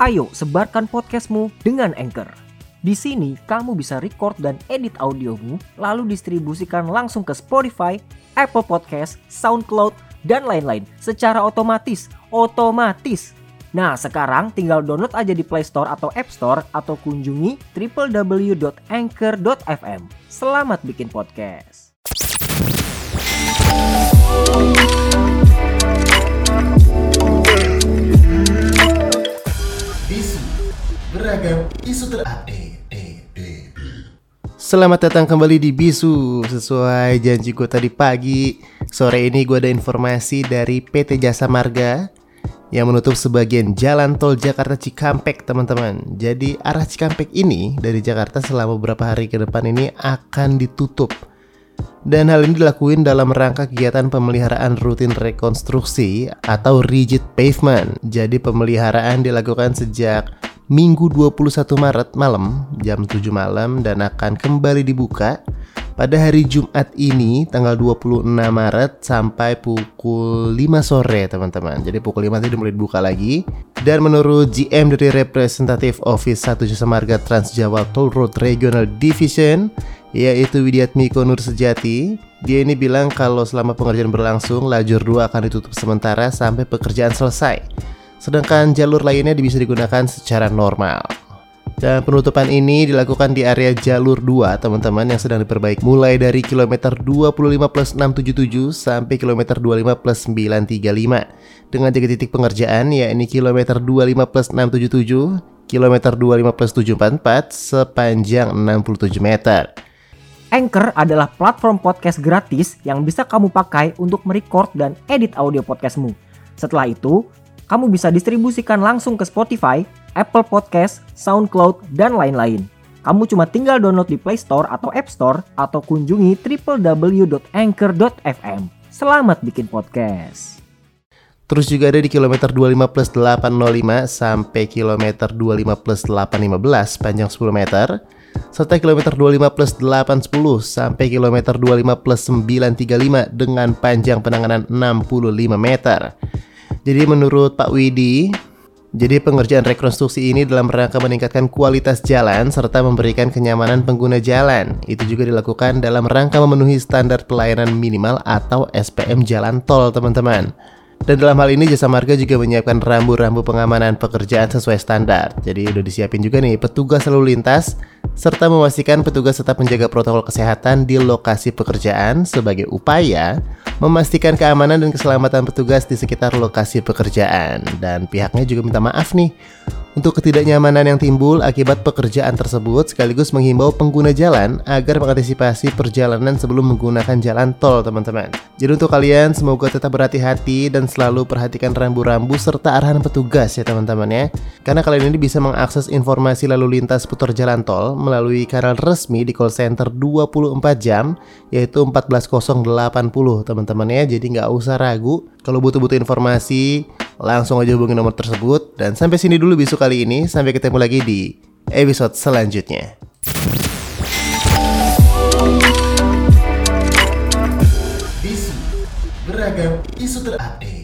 Ayo sebarkan podcastmu dengan Anchor. Di sini kamu bisa record dan edit audiomu, lalu distribusikan langsung ke Spotify, Apple Podcast, SoundCloud, dan lain-lain secara otomatis. Otomatis. Nah, sekarang tinggal download aja di Play Store atau App Store atau kunjungi www.anchor.fm. Selamat bikin podcast. Selamat datang kembali di Bisu Sesuai janjiku tadi pagi. Sore ini gue ada informasi dari PT Jasa Marga Yang menutup sebagian jalan tol Jakarta Cikampek teman-teman. Jadi arah Cikampek ini dari Jakarta selama beberapa hari ke depan ini akan ditutup. Dan hal ini dilakuin dalam rangka kegiatan pemeliharaan rutin rekonstruksi atau rigid pavement. Jadi pemeliharaan dilakukan sejak Minggu 21 Maret malam jam 7 malam dan akan kembali dibuka pada hari Jumat ini tanggal 26 Maret sampai pukul 5 sore teman-teman. Jadi pukul 5 tadi mulai dibuka lagi. Dan menurut GM dari Representative Office 1 Jasa Marga Trans Jawa Toll Road Regional Division yaitu Widiatmiko Nur Sejati. Dia ini bilang kalau selama pengerjaan berlangsung, lajur 2 akan ditutup sementara sampai pekerjaan selesai. Sedangkan jalur lainnya bisa digunakan secara normal. Dan penutupan ini dilakukan di area jalur 2 teman-teman yang sedang diperbaiki mulai dari kilometer 25 plus 677 sampai kilometer 25 plus 935 dengan tiga titik pengerjaan yakni kilometer 25 plus 677, kilometer 25 plus 744 sepanjang 67 meter. Anchor adalah platform podcast gratis yang bisa kamu pakai untuk merecord dan edit audio podcastmu. Setelah itu, kamu bisa distribusikan langsung ke Spotify, Apple Podcast, SoundCloud, dan lain-lain. Kamu cuma tinggal download di Play Store atau App Store atau kunjungi www.anchor.fm. Selamat bikin podcast. Terus juga ada di kilometer 25 plus 805 sampai kilometer 25 plus 815 panjang 10 meter serta kilometer 25 plus 810 sampai kilometer 25 plus 935 dengan panjang penanganan 65 meter. Jadi menurut Pak Widi, jadi pengerjaan rekonstruksi ini dalam rangka meningkatkan kualitas jalan serta memberikan kenyamanan pengguna jalan. Itu juga dilakukan dalam rangka memenuhi standar pelayanan minimal atau SPM jalan tol, teman-teman. Dan dalam hal ini Jasa Marga juga menyiapkan rambu-rambu pengamanan pekerjaan sesuai standar. Jadi udah disiapin juga nih petugas lalu lintas serta memastikan petugas tetap menjaga protokol kesehatan di lokasi pekerjaan sebagai upaya memastikan keamanan dan keselamatan petugas di sekitar lokasi pekerjaan. Dan pihaknya juga minta maaf nih untuk ketidaknyamanan yang timbul akibat pekerjaan tersebut sekaligus menghimbau pengguna jalan agar mengantisipasi perjalanan sebelum menggunakan jalan tol teman-teman. Jadi untuk kalian semoga tetap berhati-hati dan selalu perhatikan rambu-rambu serta arahan petugas ya teman-teman ya. Karena kalian ini bisa mengakses informasi lalu lintas putar jalan tol melalui kanal resmi di call center 24 jam yaitu 14080 teman-teman ya. Jadi nggak usah ragu kalau butuh-butuh informasi langsung aja hubungi nomor tersebut. Dan sampai sini dulu bisu kali ini. Sampai ketemu lagi di episode selanjutnya. Bisu beragam isu terupdate.